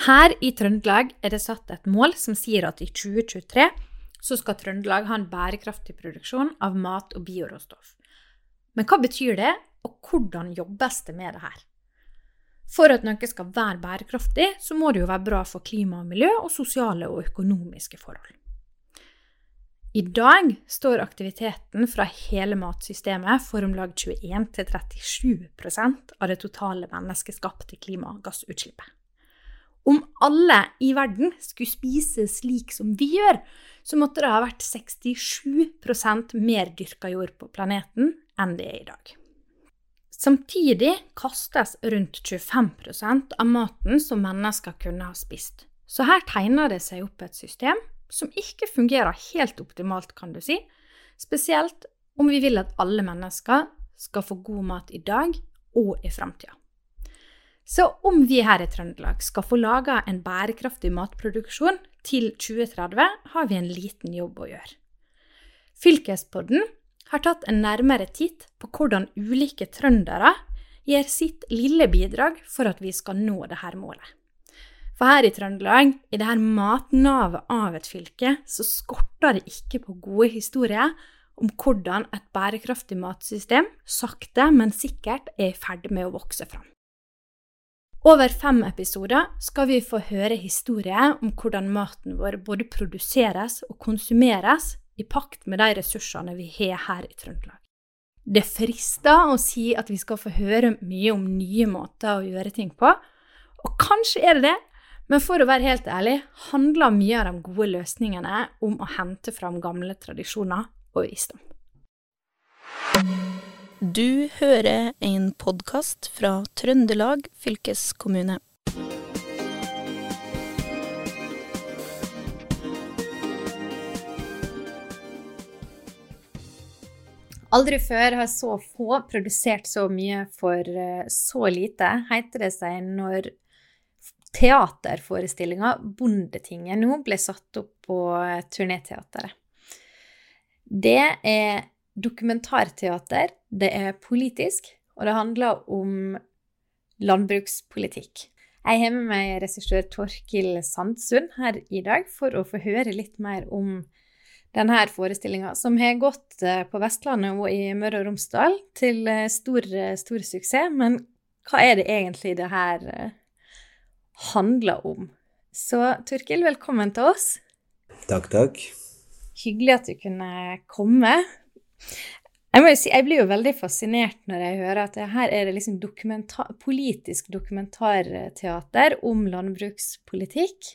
Her i Trøndelag er det satt et mål som sier at i 2023 så skal Trøndelag ha en bærekraftig produksjon av mat og bioråstoff. Men hva betyr det, og hvordan jobbes det med det her? For at noe skal være bærekraftig, så må det jo være bra for klima og miljø og sosiale og økonomiske forhold. I dag står aktiviteten fra hele matsystemet for om lag 21-37% av det totale menneskeskapte klimagassutslippet. Om alle i verden skulle spise slik som vi gjør, så måtte det ha vært 67% mer dyrka jord på planeten enn det er i dag. Samtidig kastes rundt 25% av maten som mennesker kunne ha spist. Så her tegner det seg opp et system som ikke fungerer helt optimalt, kan du si. Spesielt om vi vil at alle mennesker skal få god mat i dag og i framtida. Så om vi her i Trøndelag skal få laga en bærekraftig matproduksjon til 2030, har vi en liten jobb å gjøre. Fylkespodden har tatt en nærmere titt på hvordan ulike trøndere gir sitt lille bidrag for at vi skal nå dette målet. For her i Trøndelag, i dette matnavet av et fylke, så skorter det ikke på gode historier om hvordan et bærekraftig matsystem sakte, men sikkert er i ferd med å vokse fram. Over fem episoder skal vi få høre historier om hvordan maten vår både produseres og konsumeres i pakt med de ressursene vi har her i Trøndelag. Det frister å si at vi skal få høre mye om nye måter å gjøre ting på, og kanskje er det det, men for å være helt ærlig handler mye av de gode løsningene om å hente fram gamle tradisjoner og visdom. Du hører en podkast fra Trøndelag fylkeskommune. Aldri før har så få produsert så mye for eh, så lite, heter det seg når teaterforestillinga Bondetinget nå ble satt opp på eh, Det er dokumentarteater, det er politisk, og det handler om landbrukspolitikk. Jeg har med meg regissør Torkil Sandsund her i dag for å få høre litt mer om denne forestillinga, som har gått eh, på Vestlandet og i Møre og Romsdal til eh, stor, eh, stor suksess. Men hva er det egentlig det her handler om? Så Torkil, velkommen til oss. Takk, takk. Hyggelig at du kunne komme. Jeg, må jo si, jeg blir jo veldig fascinert når jeg hører at her er det liksom dokumenta politisk dokumentarteater om landbrukspolitikk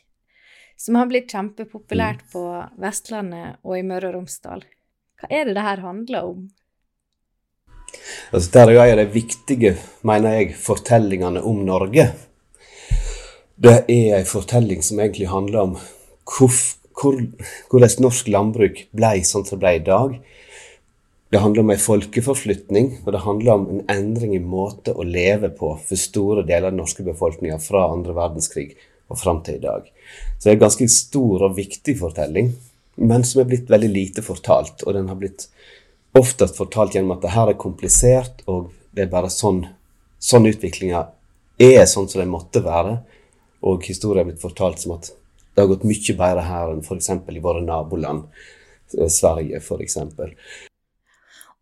som har blitt kjempepopulært mm. på Vestlandet og i Møre og Romsdal. Hva er det det her handler om? Altså, det er de viktige, mener jeg, fortellingene om Norge. Det er en fortelling som egentlig handler om hvor, hvor, hvordan norsk landbruk ble sånn som det ble i dag. Det handler om en folkeforflytning, og det handler om en endring i måte å leve på for store deler av den norske befolkninga fra andre verdenskrig og fram til i dag. Så det er en ganske stor og viktig fortelling, men som er blitt veldig lite fortalt. Og den har blitt oftest fortalt gjennom at det her er komplisert, og det er bare sånn, sånn utviklinga er sånn som det måtte være. Og historien er blitt fortalt som at det har gått mye bedre her enn f.eks. i våre naboland, eh, Sverige f.eks.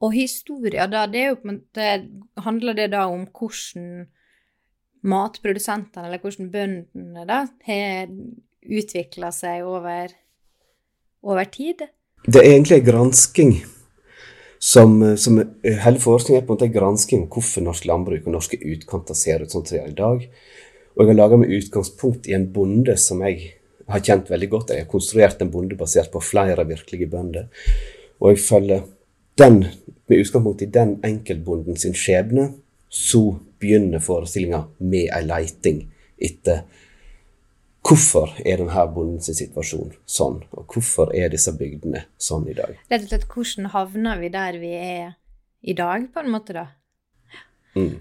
Og historien da, det er måte Handler det da om hvordan matprodusentene, eller hvordan bøndene da, har utvikla seg over, over, tid? Det er egentlig en gransking som, som Hele forskningen er på en måte en gransking om hvorfor norsk landbruk og norske utkanter ser ut sånn som det gjør i dag. Og jeg har laga med utgangspunkt i en bonde som jeg har kjent veldig godt. Jeg har konstruert en bonde basert på flere virkelige bønder. Og jeg følger den, med utgangspunkt i den enkeltbonden sin skjebne, så begynner forestillinga med ei leiting etter hvorfor er denne bondens situasjon sånn, og hvorfor er disse bygdene sånn i dag. Rett og slett hvordan havner vi der vi er i dag, på en måte, da? Mm.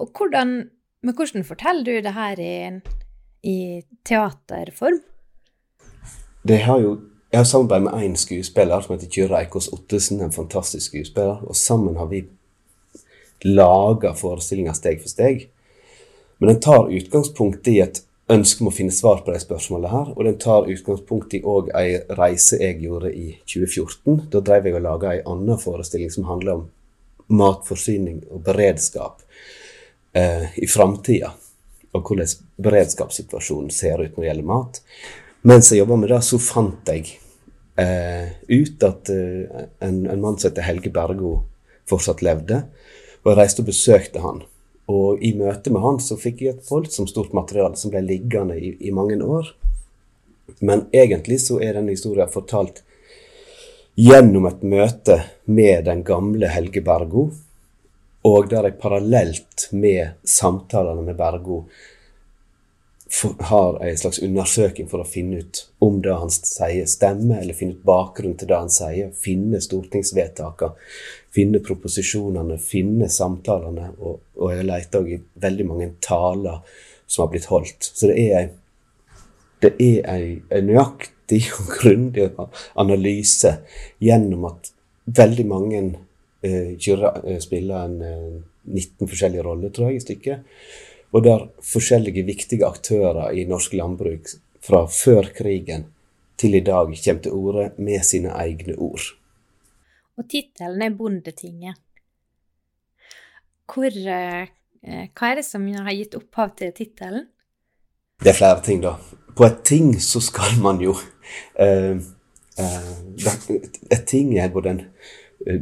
Og hvordan, men hvordan forteller du det her i, i teaterform? Det har jo jeg har samarbeidet med én skuespiller som heter Kyrre Eikås Ottesen, en fantastisk skuespiller. Og sammen har vi laga forestillinga steg for steg. Men den tar utgangspunkt i et, ønske om å finne svar på de spørsmålene her. Og den tar utgangspunkt i òg ei reise jeg gjorde i 2014. Da drev jeg og laga ei anna forestilling som handler om matforsyning og beredskap eh, i framtida. Og hvordan beredskapssituasjonen ser ut når det gjelder mat. Mens jeg jobba med det, så fant jeg eh, ut at eh, en, en, mann som heter Helge Bergo, fortsatt levde. Og jeg reiste og besøkte han. Og i møte med han så fikk jeg et voldsomt stort materiale som ble liggende i, i mange år. Men egentlig så er den historien fortalt gjennom et møte med den gamle Helge Bergo, og der jeg parallelt med samtalene med Bergo har en slags undersøking for å finne ut om det han sier, stemmer, eller finne ut bakgrunnen til det han sier. Finne stortingsvedtakene, finne proposisjonene, finne samtalene. Og, og jeg har leita i veldig mange taler som har blitt holdt. Så det er en nøyaktig og grundig analyse gjennom at veldig mange eh, eh spiller en eh, 19 forskjellige roller, tror jeg, i stykket og der forskjellige viktige aktører i norsk landbruk fra før krigen til i dag kommer til orde med sine egne ord. Og tittelen er Bondetinget. Hvor, eh, hva er det som har gitt opphav til tittelen? Det er flere ting, da. På et ting så skal man jo eh, eh, Et ting er både en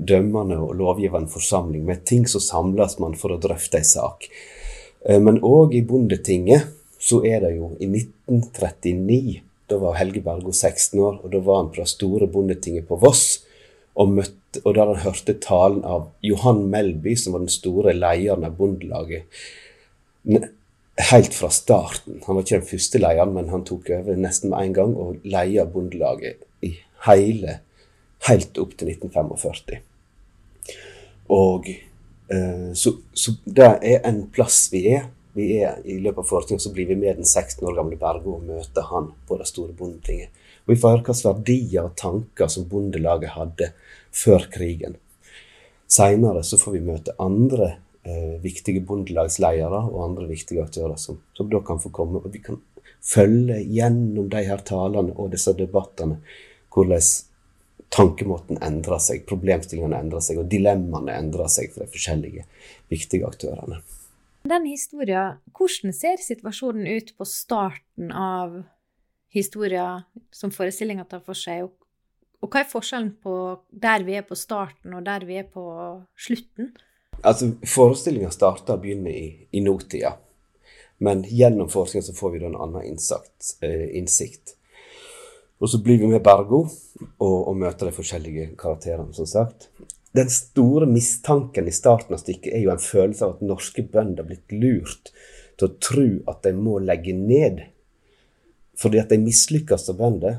dømmende og lovgivende forsamling. Med et ting så samles man for å drøfte en sak. Eh, men òg i Bondetinget så er det jo i 1939 Da var Helge Bergo 16 år, og da var han fra store Bondetinget på Voss. Og, møtte, og der han hørte talen av Johan Melby, som var den store lederen av Bondelaget. Helt fra starten. Han var ikke den første lederen, men han tok over nesten med en gang og leia Bondelaget i hele, helt opp til 1945. Og så, så, det er en plass vi er. Vi er I løpet av forestillinga så blir vi med den 16 år gamle Bergo og møter han på det store bondetinget. Og vi får høre hvilke verdier og tanker som Bondelaget hadde før krigen. Seinere så får vi møte andre eh, viktige bondelagsledere og andre viktige aktører som, som, da kan få komme. Og vi kan følge gjennom de her talene og disse debattene hvordan tankemåten endrer seg, problemstillingene endrer seg, og dilemmaene endrer seg for de forskjellige viktige aktørene. Den historien, hvordan ser situasjonen ut på starten av historien som forestillinga tar for seg, og, og hva er forskjellen på der vi er på starten og der vi er på slutten? Altså, Forestillinga starter og begynner i, i nåtida, men gjennom forestillinga får vi da en annen eh, innsikt. Og så blir vi med Bergo og, og møter de forskjellige karakterene, som sagt. Den store mistanken i starten av stykket er jo en følelse av at norske bønder har blitt lurt til å tro at de må legge ned fordi at de mislykkes som bønder.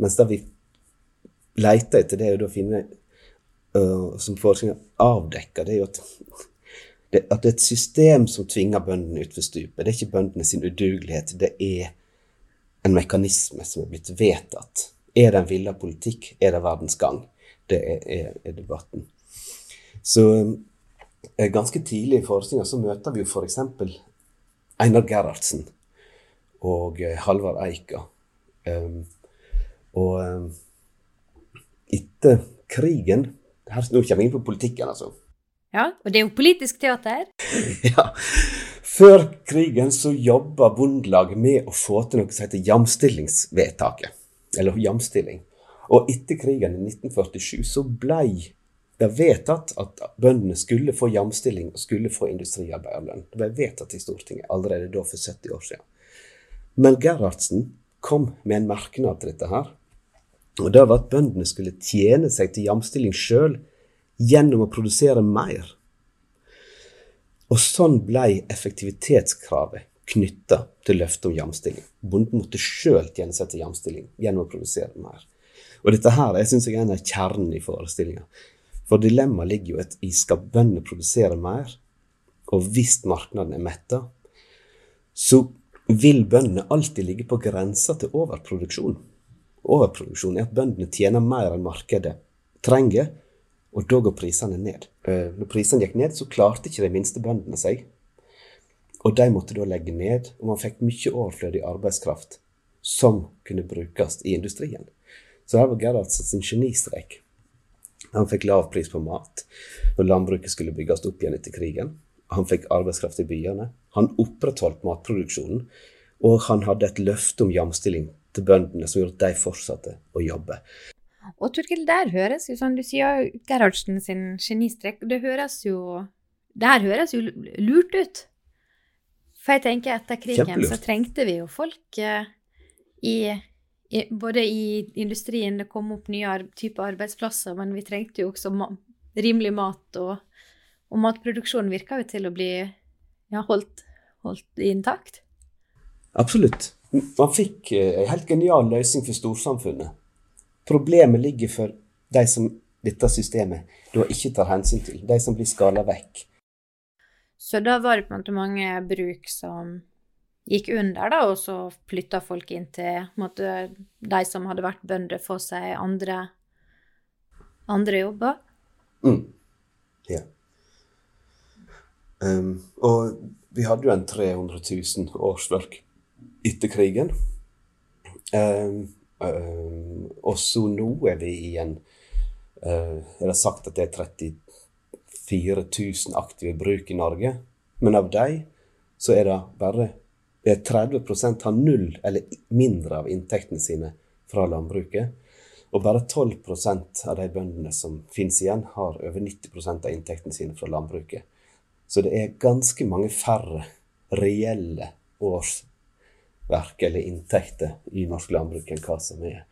Mens det vi leter etter, det er jo å finne uh, som forskningen avdekker, det er jo at det, at det er et system som tvinger bøndene utfor stupet. Det er ikke bøndene sin udugelighet. det er en mekanisme som er blitt vedtatt. Er det en villa politikk? Er det verdens gang? Det er, er, er debatten. Så eh, ganske tidlig i forestillinga så møter vi jo f.eks. Einar Gerhardsen og eh, Halvard Eika. Um, og um, etter krigen her, Nå kommer vi inn på politikken, altså. Ja, og det er jo politisk teater. ja. Før krigen så jobba Bondelaget med å få til noe som heter jamstillingsvedtaket. Eller jamstilling. Og etter krigen i 1947 så blei det vedtatt at bøndene skulle få jamstilling og skulle få industriarbeiderlønn. Det ble vedtatt i Stortinget allerede da for 70 år siden. Men Gerhardsen kom med en merknad til dette her. Og det var at bøndene skulle tjene seg til jamstilling sjøl gjennom å produsere mer. Og sånn blei effektivitetskravet knytta til løftet om jamstilling. Bonden måtte sjøl tjene seg til jamstilling gjennom å produsere mer. Og dette her jeg synes er en av kjernen i forestillinga. For dilemmaet ligger jo i skal bøndene produsere mer, og hvis markedet er metta, så vil bøndene alltid ligge på grensa til overproduksjon. Overproduksjon er at bøndene tjener mer enn markedet trenger, og da går prisene ned. Eh, når prisene gikk ned, så klarte ikke de minste bøndene seg. Og de måtte da legge ned, og man fikk mye overflødig arbeidskraft som kunne brukes i industrien. Så her var Gerhardsen sin genistrek. Han fikk lav pris på mat når landbruket skulle bygges opp igjen etter krigen. Han fikk arbeidskraft i byene. Han opprettholdt matproduksjonen. Og han hadde et løfte om jamstilling til bøndene som gjorde at de fortsatte å jobbe. Og Torkild, der høres jo sånn, du sier Gerhardsen sin genistrek, det høres jo Det her høres jo lurt ut. For jeg tenker etter krigen Kjempelurt. så trengte vi jo folk eh, i, i Både i industrien, det kom opp nye ar typer arbeidsplasser, men vi trengte jo også ma rimelig mat, og, og matproduksjonen virka jo til å bli ja, holdt, holdt intakt. Absolutt. Man fikk eh, en helt genial løsning for storsamfunnet. Problemet ligger for de som dette systemet da ikke tar hensyn til, de som blir skala vekk. Så da var det på en måte mange bruk som gikk under, da, og så flytta folk inn til måte, de som hadde vært bønder, få seg andre, andre jobber. Mm. Ja. Um, og vi hadde jo en 300 000 årsverk etter krigen. Um, um, og så nå er vi i en uh, Er det sagt at det er 34 000 aktive bruk i Norge? Men av dem så er det bare det er 30% har null eller mindre av inntektene sine fra landbruket. Og bare 12% av de bøndene som finnes igjen, har over 90% av inntektene sine fra landbruket. Så det er ganske mange færre reelle årsverk eller inntekter i norsk landbruk enn hva som er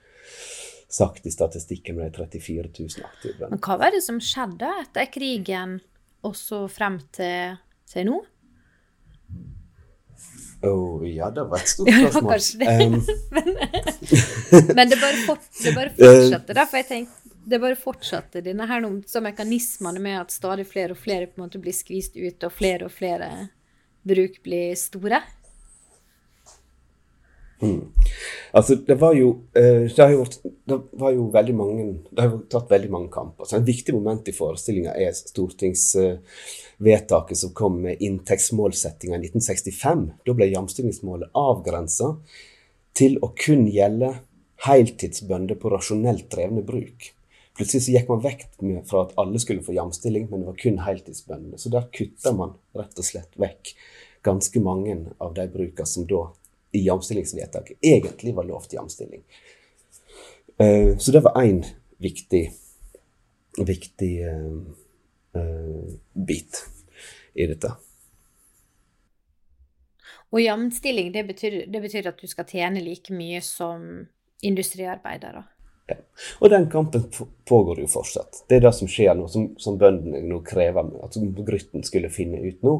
sagt i statistikken med de 34 000 aktive. Men hva var det som skjedde etter krigen, og så frem til, til nå? Å ja, det var et stort Ja, det var kanskje det. Um, Men det bare, fort, det bare fortsatte, da, for jeg tenkte det bare fortsatte, denne her så mekanismene med at stadig flere og flere på en måte blir skvist ut, og flere og flere bruk blir store. Altså, det var jo eh, det, har jo vært, det var jo veldig mange Det har jo tatt veldig mange kamper. Så et viktig moment i forestillinga er stortingsvedtaket som kom med inntektsmålsettinga i 1965. Da ble jamstillingsmålet avgrensa til å kun gjelde heltidsbønder på rasjonelt drevne bruk. Plutselig så gikk man vekk fra at alle skulle få jamstilling, men det var kun heltidsbøndene. Så der kutta man rett og slett vekk ganske mange av de bruka som da i jamstillingsvedtaket egentlig var lovt jamstilling. Eh, Så det var én viktig, viktig eh, eh, bit i dette. Og jamstilling, det betyr, det betyr at du skal tjene like mye som industriarbeidere? Ja. Og den kampen pågår jo fortsatt. Det er det som skjer nå, som, som bøndene nå krever. At Grytten skulle finne ut nå,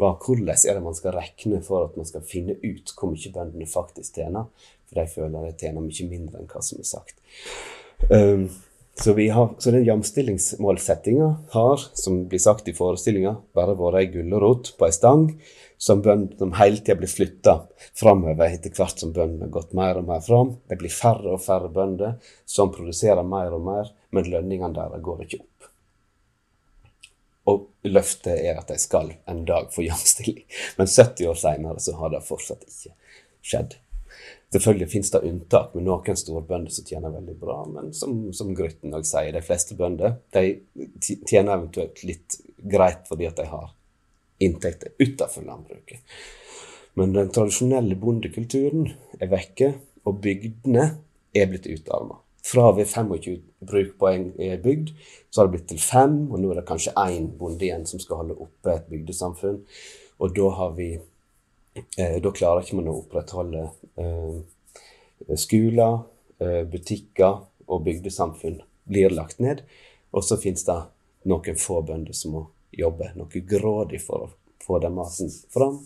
var hvordan er det man skal regne for at man skal finne ut hvor mye bøndene faktisk tjener. For de føler de tjener mye mindre enn hva som er sagt. Um, så, har, så den jamstillingsmålsettinga har, som blir sagt i forestillinga, bare vært ei gulrot på ei stang som, bønd, som hele tida blir flytta framover etter hvert som bøndene har gått mer og mer fram. Det blir færre og færre bønder som produserer mer og mer, men lønningene deres går ikke opp. Og løftet er at de skal en dag få jamstilling. Men 70 år seinere så har det fortsatt ikke skjedd. Selvfølgelig finnes det unntak med noen storbønder som tjener veldig bra, men som, som Grytten òg sier, de fleste bønder de tjener eventuelt litt greit fordi at de har inntekter utenfor landbruket. Men den tradisjonelle bondekulturen er vekke, og bygdene er blitt utarma. Fra ved 25 bruk på en bygd, så har det blitt til fem, og nå er det kanskje én bonde igjen som skal holde oppe et bygdesamfunn. Og da har vi Da klarer ikke man å opprettholde eh, skoler, eh, butikker og bygdesamfunn blir lagt ned. Og så finnes det noen få bønder som må jobbe noe grådig for å få den maten fram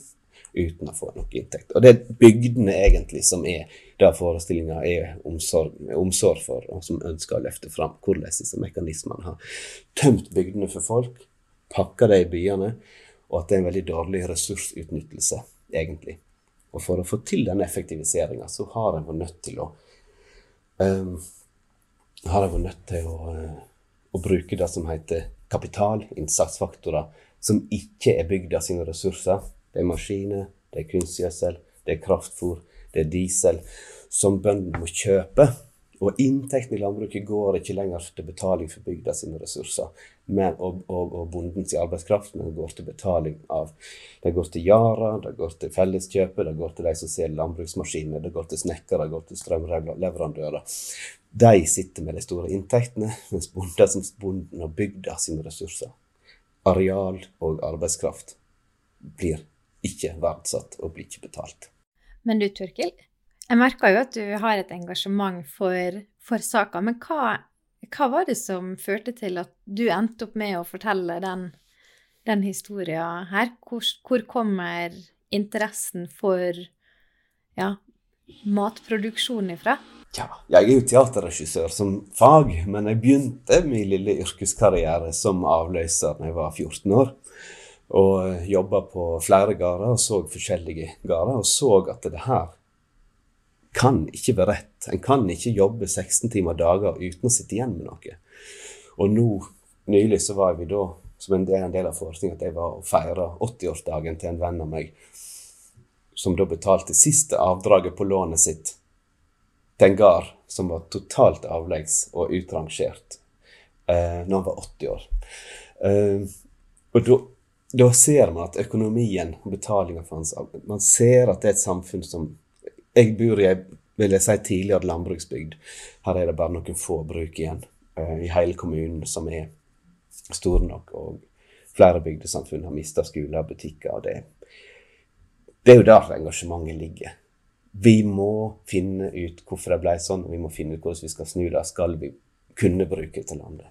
uten å få noe inntekt. Og det er bygdene egentlig som er det forestillinga er omsorg, omsorg for, og som ønsker å løfte fram hvordan disse mekanismene har tømt bygdene for folk, pakka det i byene, og at det er en veldig dårlig ressursutnyttelse, egentlig. Og for å få til den effektiviseringa, så har en vært nødt til å um, har en vært nødt til å, eh, å bruke det som heter kapital, innsatsfaktorer, som ikke er bygd av sine ressurser, det er maskiner, det er kunstgjødsel, det er kraftfôr, det er diesel, som bøndene må kjøpe. Og inntektene i landbruket går ikke lenger til betaling for bygda sine ressurser men, og, og, og bondens arbeidskraft, men går til betaling av Det går til Yara, det går til Felleskjøpet, det går til de som selger landbruksmaskiner, det går til snekkere, det går til strømleverandører. De sitter med de store inntektene, mens bonden bonden og bygda sine ressurser, areal og arbeidskraft, blir ikke verdsatt og blir ikke betalt. Men du, Turkil, jeg merker jo at du har et engasjement for, for saka. Men hva, hva, var det som førte til at du endte opp med å fortelle den, den historien her? Hvor, hvor, kommer interessen for ja, matproduksjon ifra? Ja, jeg er jo teaterregissør som fag, men jeg begynte min lille yrkeskarriere som avløser da jeg var 14 år. Og jobba på flere gårder og så forskjellige gårder, og så at det her kan ikke være rett. En kan ikke jobbe 16 timer dager uten å sitte igjen med noe. Og nå, nylig så var vi da, som en del, en del av forskningen, at jeg var og feira 80-årsdagen til en venn av meg, som da betalte siste avdraget på lånet sitt til en gard som var totalt avleggs og utrangert eh, når han var 80 år. Eh, og da, da ser man at økonomien og betalinga for hans Man ser at det er et samfunn som jeg bor i ei vil jeg si tidligere landbruksbygd. Her er det bare noen få bruk igjen uh, i hele kommunen som er store nok. Og flere bygdesamfunn har mista skoler og butikker. og det, det er jo der engasjementet ligger. Vi må finne ut hvorfor det ble sånn, og vi må finne ut hvordan vi skal snu det. Skal vi kunne bruke til landet?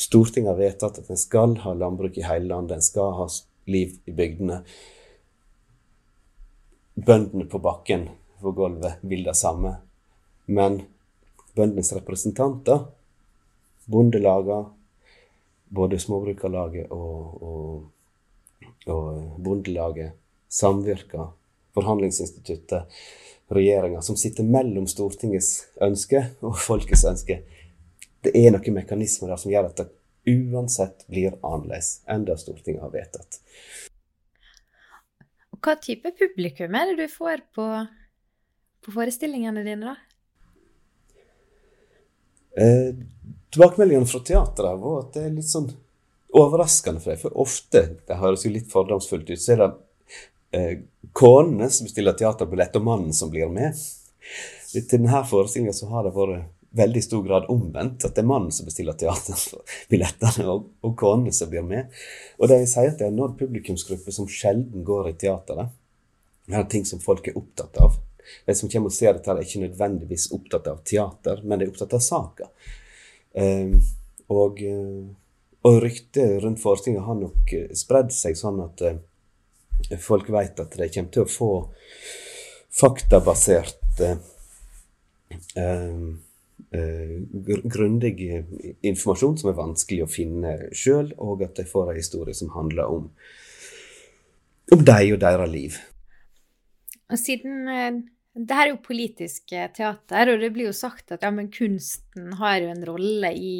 Stortinget har vedtatt at en skal ha landbruk i hele landet. En skal ha liv i bygdene. Bøndene på bakken på gulvet vil det samme. Men bøndenes representanter, bondelagene, både Småbrukarlaget og, og, og Bondelaget, samvirker, Forhandlingsinstituttet, regjeringa, som sitter mellom Stortingets ønske og folkets ønske. Det er noen mekanismer der som gjør at det uansett blir annerledes enn det Stortinget har vedtatt. Hva type publikum er det du får på på forestillingene dine, da? Eh, tilbakemeldingene fra teatret var at det er litt sånn overraskende for deg. For ofte, det høres jo litt fordomsfullt ut, så er det eh, konene som bestiller teaterbillett, og mannen som blir med. Til denne forestillinga så har det vært veldig stor grad omvendt. At det er mannen som bestiller teaterbillettene, og, og konene som blir med. Og jeg sier at det er nådd publikumsgrupper som sjelden går i teateret. Det er ting som folk er opptatt av. De som kommer og ser dette, er ikke nødvendigvis opptatt av teater, men de er opptatt av saka. Um, og, eh, og ryktet rundt forestillinga har nok eh, spredd seg sånn at uh, folk vet at de kommer til å få faktabasert uh, uh, grundig informasjon som er vanskelig å finne sjøl, og at de får en historie som handler om, om deg og deres liv. Og siden eh, det her er jo politisk teater, og det blir jo sagt at ja, men kunsten har jo en rolle i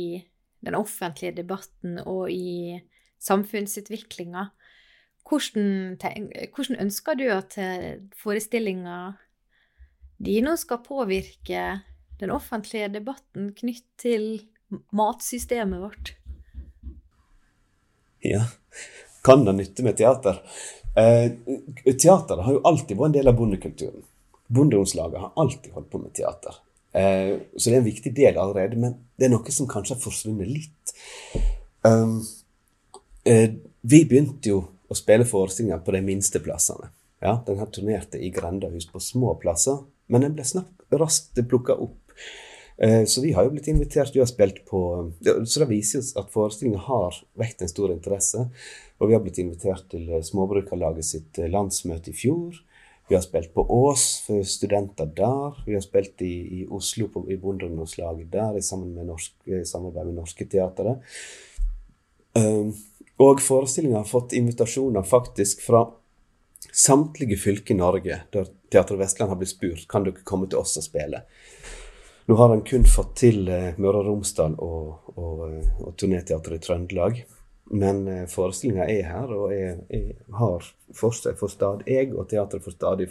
den offentlige debatten og i samfunnsutviklinga. Hvordan, hvordan, ønsker du at eh, forestillinga nå skal påvirke den offentlige debatten knytt til matsystemet vårt? Ja, kan det nytte med teater? Eh, teateret har jo alltid vært en del av bondekulturen. Bondeungslaget har alltid holdt på med teater. Eh, så det er en viktig del allerede, men det er noe som kanskje har forsvunnet litt. Um, eh, vi begynte jo å spille forestillinger på de minste plassene. Ja, Den her turnerte i grendahus på små plasser, men den ble raskt plukka opp. Eh, så vi har jo blitt invitert. Vi har spilt på Så det viser oss at forestillinga har vekt en stor interesse. Og vi har blitt invitert til eh, Småbrukarlaget sitt eh, landsmøte i fjor. Vi har spilt på Ås for studenter der. Vi har spilt i, i Oslo på, i Bondeungdomslaget der i, samarbeid med Norske Teatret. Og forestillinga har fått invitasjoner faktisk fra samtlige fylker i Norge, der Teater Vestland har blitt spurt kan dere komme til oss og spille. Nå har han kun fått til eh, Møre og Romsdal og, og, eh, og Turnéteatret i Trøndelag. men eh, forestillinga er her, og jeg, jeg har fortsatt for stadig, jeg og teatret får stadig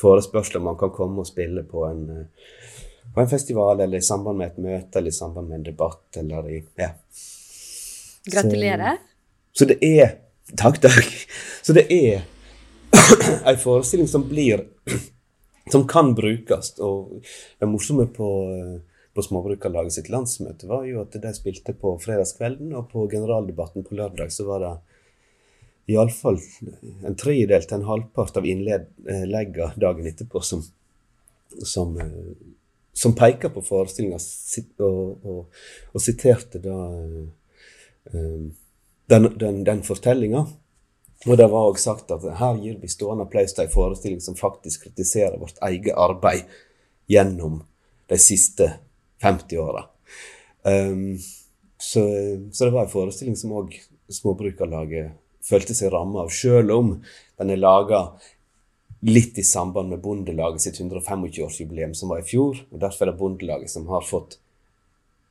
forespørsler om man kan komme og spille på en, eh, på en festival, eller i samband med et møte, eller i samband med en debatt, eller i Ja. Gratulerer. Så, så det er Takk, takk. Så det er ei forestilling som blir Som kan brukes. Og det morsomme på eh, på Småbrukarlaget sitt landsmøte, var jo at de spilte på fredagskvelden, og på generaldebatten på lørdag så var det iallfall en tredjedel til en halvpart av innleggene dagen etterpå som, som, eh, som peker på forestillinga og, og, og, siterte da eh, den, den, den fortellinga. Og det var òg sagt at her gir vi stående applaus til en forestilling som faktisk kritiserer vårt eget arbeid gjennom de siste 50-åra. Um, så, så, det var en forestilling som òg Småbrukarlaget følte seg ramma av, sjøl om den er laga litt i samband med Bondelaget sitt 125-årsjubileum som var i fjor. og Derfor er det Bondelaget som har fått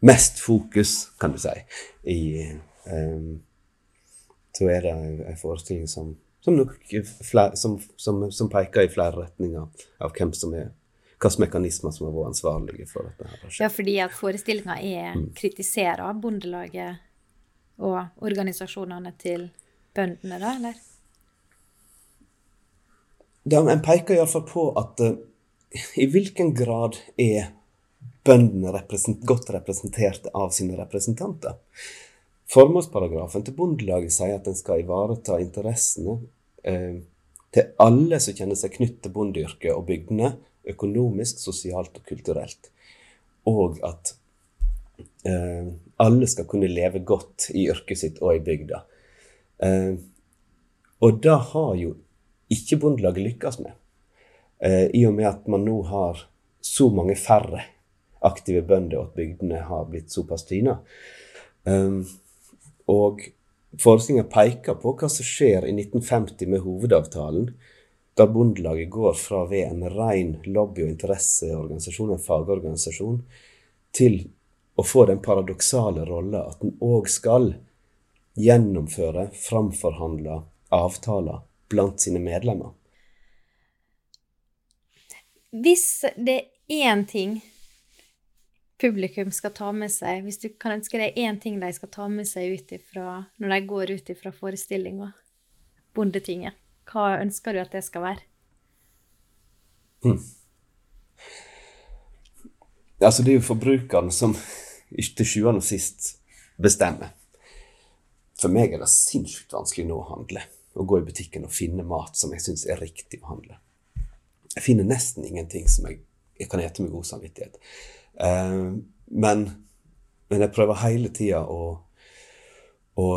mest fokus, kan du si. I, um, så er det en forestilling som, som, nok, som, som, peker i flere retninger av hvem som er hvilke mekanismer som har vært ansvarlige for dette. her. Ja, fordi at forestillinga mm. kritiserer Bondelaget og organisasjonene til bøndene, da, eller? Da, en peker iallfall på at uh, i hvilken grad er bøndene represent, godt representert av sine representanter? Formålsparagrafen til Bondelaget sier at en skal ivareta interessene eh, til alle som kjenner seg knyttet til bondeyrket og bygdene, økonomisk, sosialt og kulturelt. Og at eh, alle skal kunne leve godt i yrket sitt og i bygda. Eh, og det har jo ikke Bondelaget lykkes med. Eh, I og med at man nå har så mange færre aktive bønder, og at bygdene har blitt såpass tyna. Um, og forestillinga peker på hva som skjer i 1950 med hovedavtalen, da Bondelaget går fra å være en ren lobby- og interesseorganisasjon, en fagorganisasjon, til å få den paradoksale rolla at den òg skal gjennomføre, framforhandle avtaler blant sine medlemmer. Hvis det er én ting publikum skal ta med seg, hvis du kan ønske deg én ting de skal ta med seg ut ifra når de går ut ifra forestillinga, Bondetinget, hva ønsker du at det skal være? Mm. Altså, det er jo forbrukeren som til sjuende og sist bestemmer. For meg er det sinnssykt vanskelig nå å handle. Å gå i butikken og finne mat som jeg syns er riktig å handle. Jeg finner nesten ingenting som jeg, jeg kan ete med god samvittighet. Uh, men, men, jeg prøver hele tida å, å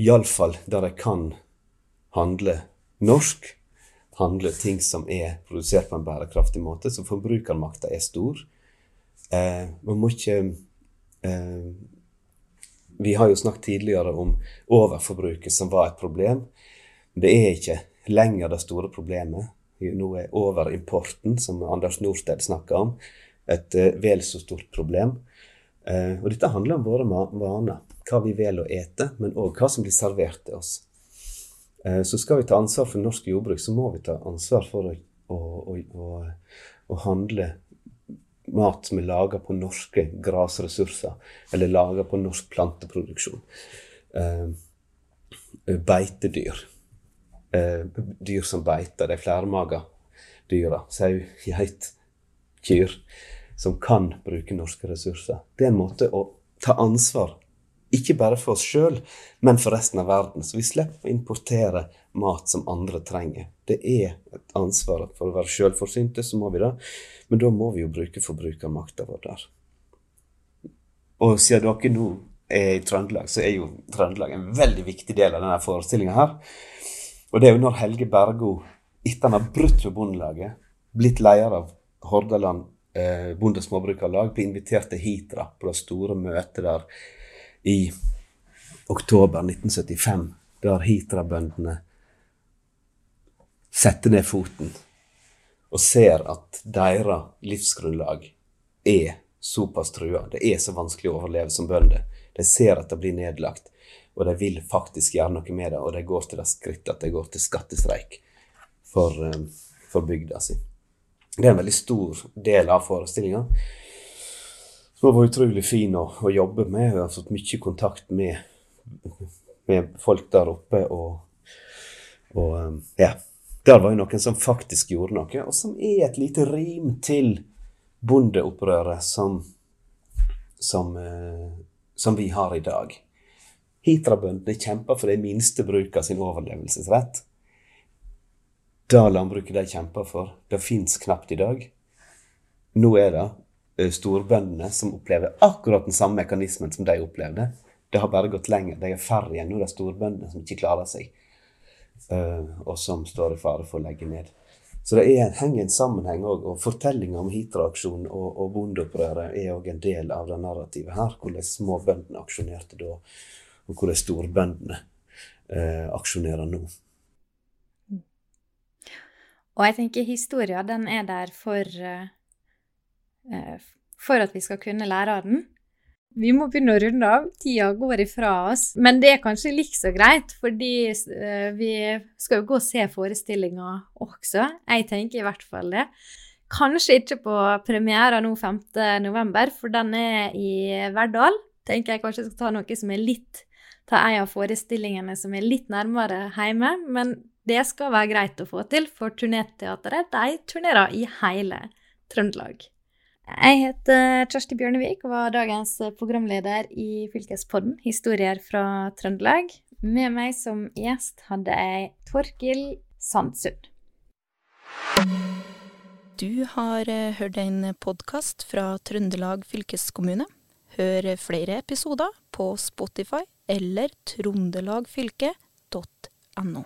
Iallfall der jeg kan handle norsk handle ting som er produsert på en bærekraftig måte, så forbrukermakta er stor. Eh, man må ikke eh, Vi har jo snakket tidligere om overforbruket som var et problem. Det er ikke lenger det store problemet. Nå er overimporten, som Anders Norsted snakker om, et eh, vel så stort problem. Eh, og dette handler om våre vaner. Hva vi velger å ete, men òg hva som blir servert til oss. Eh, så skal vi ta ansvar for norsk jordbruk, så må vi ta ansvar for å, å, å, å handle mat som er laga på norske grasressurser, eller laga på norsk planteproduksjon. Beitedyr. Dyr som beiter, de flermaga dyra. Sau, geit, kyr. Som kan bruke norske ressurser. Det er en måte å ta ansvar ikke bare for oss sjøl, men for resten av verden. Så vi slipper å importere mat som andre trenger. Det er et ansvar for å være sjølforsynte, så må vi det. Men da må vi jo bruke forbrukermakta vår der. Og siden dere nå er i Trøndelag, så er jo Trøndelag en veldig viktig del av denne forestillinga her. Og det er jo når Helge Bergo, etter han har brutt med Bondelaget, blitt leder av Hordaland eh, Bonde- og Småbrukarlag, blir invitert til Hitra på det store møtet der i oktober 1975, der Hitra-bøndene setter ned foten og ser at deres livsgrunnlag er såpass trua. Det er så vanskelig å overleve som bønder. De ser at det blir nedlagt. og de vil faktisk gjøre noe med det, og de går til det skrittet at de går til skattestreik for, eh, for bygda si. Det er en veldig stor del av forestillinga. Har vært utrolig fin å, å, jobbe med. Jeg har fått mye kontakt med, med folk der oppe. Og, og eh, ja. Der var jo noen som faktisk gjorde noe, og som er et lite rim til bondeopprøret som, som, eh, som vi har i dag. Hitra-bøndene kjemper for de minste bruka sin overlevelsesrett. Det landbruket de kjemper for, det fins knapt i dag. Nå er det eh, storbøndene som opplever akkurat den samme mekanismen som de opplevde. Det har bare gått lenger. De er færre igjen. Nå er det storbøndene som ikke klarer seg, eh, og som står i fare for å legge ned. Så det er, henger en sammenheng òg. Og fortellinga om Hitra-aksjonen og, og bondeopprøret er òg en del av det narrativet her. Hvordan småbøndene aksjonerte da, og hvordan storbøndene eh, aksjonerer nå. Og jeg tenker historia, den er der for, uh, for at vi skal kunne lære av den. Vi må begynne å runde av. Tida går ifra oss. Men det er kanskje like så greit, fordi uh, vi skal jo gå og se forestillinga også. Jeg tenker i hvert fall det. Kanskje ikke på premiera nå 5.11, for den er i Verdal. Tenker jeg kanskje skal ta noe som er litt Ta en av forestillingene som er litt nærmere hjemme. Men det skal være greit å få til, for Turnéteatret de turnerer i hele Trøndelag. Jeg heter Kjersti Bjørnevik og var dagens programleder i Fylkespodden Historier fra Trøndelag. Med meg som gjest hadde jeg Torkil Sandsund. Du har eh, hørt en podkast fra Trøndelag fylkeskommune. Hør flere episoder på Spotify eller trondelagfylket.no.